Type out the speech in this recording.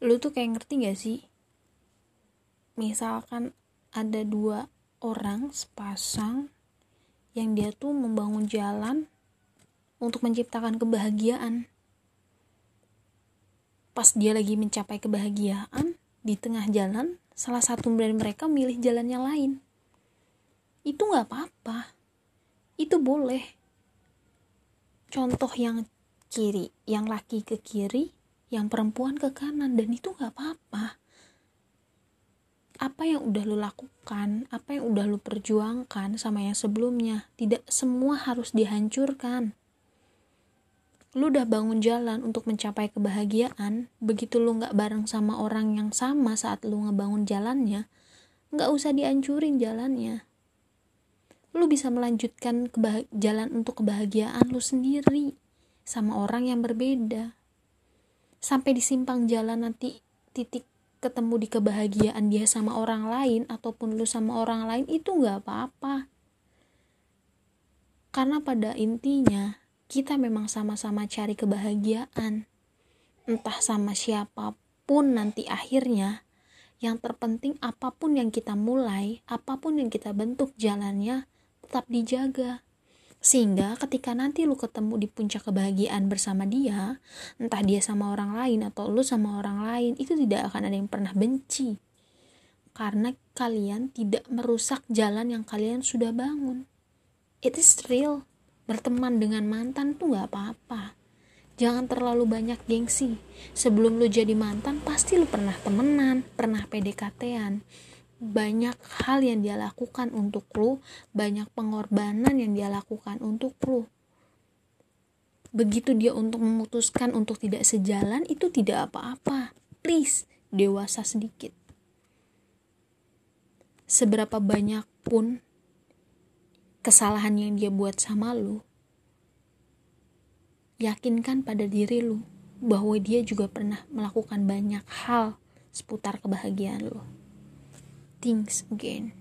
lu tuh kayak ngerti gak sih? Misalkan ada dua orang sepasang yang dia tuh membangun jalan untuk menciptakan kebahagiaan. Pas dia lagi mencapai kebahagiaan di tengah jalan salah satu dari mereka milih jalan yang lain. Itu nggak apa-apa. Itu boleh. Contoh yang kiri yang laki ke kiri yang perempuan ke kanan dan itu nggak apa-apa. Apa yang udah lu lakukan apa yang udah lu perjuangkan sama yang sebelumnya tidak semua harus dihancurkan. Lu udah bangun jalan untuk mencapai kebahagiaan begitu lu nggak bareng sama orang yang sama saat lu ngebangun jalannya nggak usah dihancurin jalannya. Lu bisa melanjutkan jalan untuk kebahagiaan lu sendiri sama orang yang berbeda sampai di simpang jalan nanti titik ketemu di kebahagiaan dia sama orang lain ataupun lu sama orang lain itu nggak apa-apa. Karena pada intinya kita memang sama-sama cari kebahagiaan. Entah sama siapa pun nanti akhirnya yang terpenting apa pun yang kita mulai apa pun yang kita bentuk jalannya tetap dijaga sehingga ketika nanti lu ketemu di puncak kebahagiaan bersama dia, entah dia sama orang lain atau lu sama orang lain, itu tidak akan ada yang pernah benci. Karena kalian tidak merusak jalan yang kalian sudah bangun. It is real. Berteman dengan mantan tuh gak apa-apa. Jangan terlalu banyak gengsi. Sebelum lu jadi mantan, pasti lu pernah temenan, pernah PDKT-an banyak hal yang dia lakukan untuk lu, banyak pengorbanan yang dia lakukan untuk lu. Begitu dia untuk memutuskan untuk tidak sejalan, itu tidak apa-apa. Please, dewasa sedikit. Seberapa banyak pun kesalahan yang dia buat sama lu, yakinkan pada diri lu bahwa dia juga pernah melakukan banyak hal seputar kebahagiaan lu. Things again.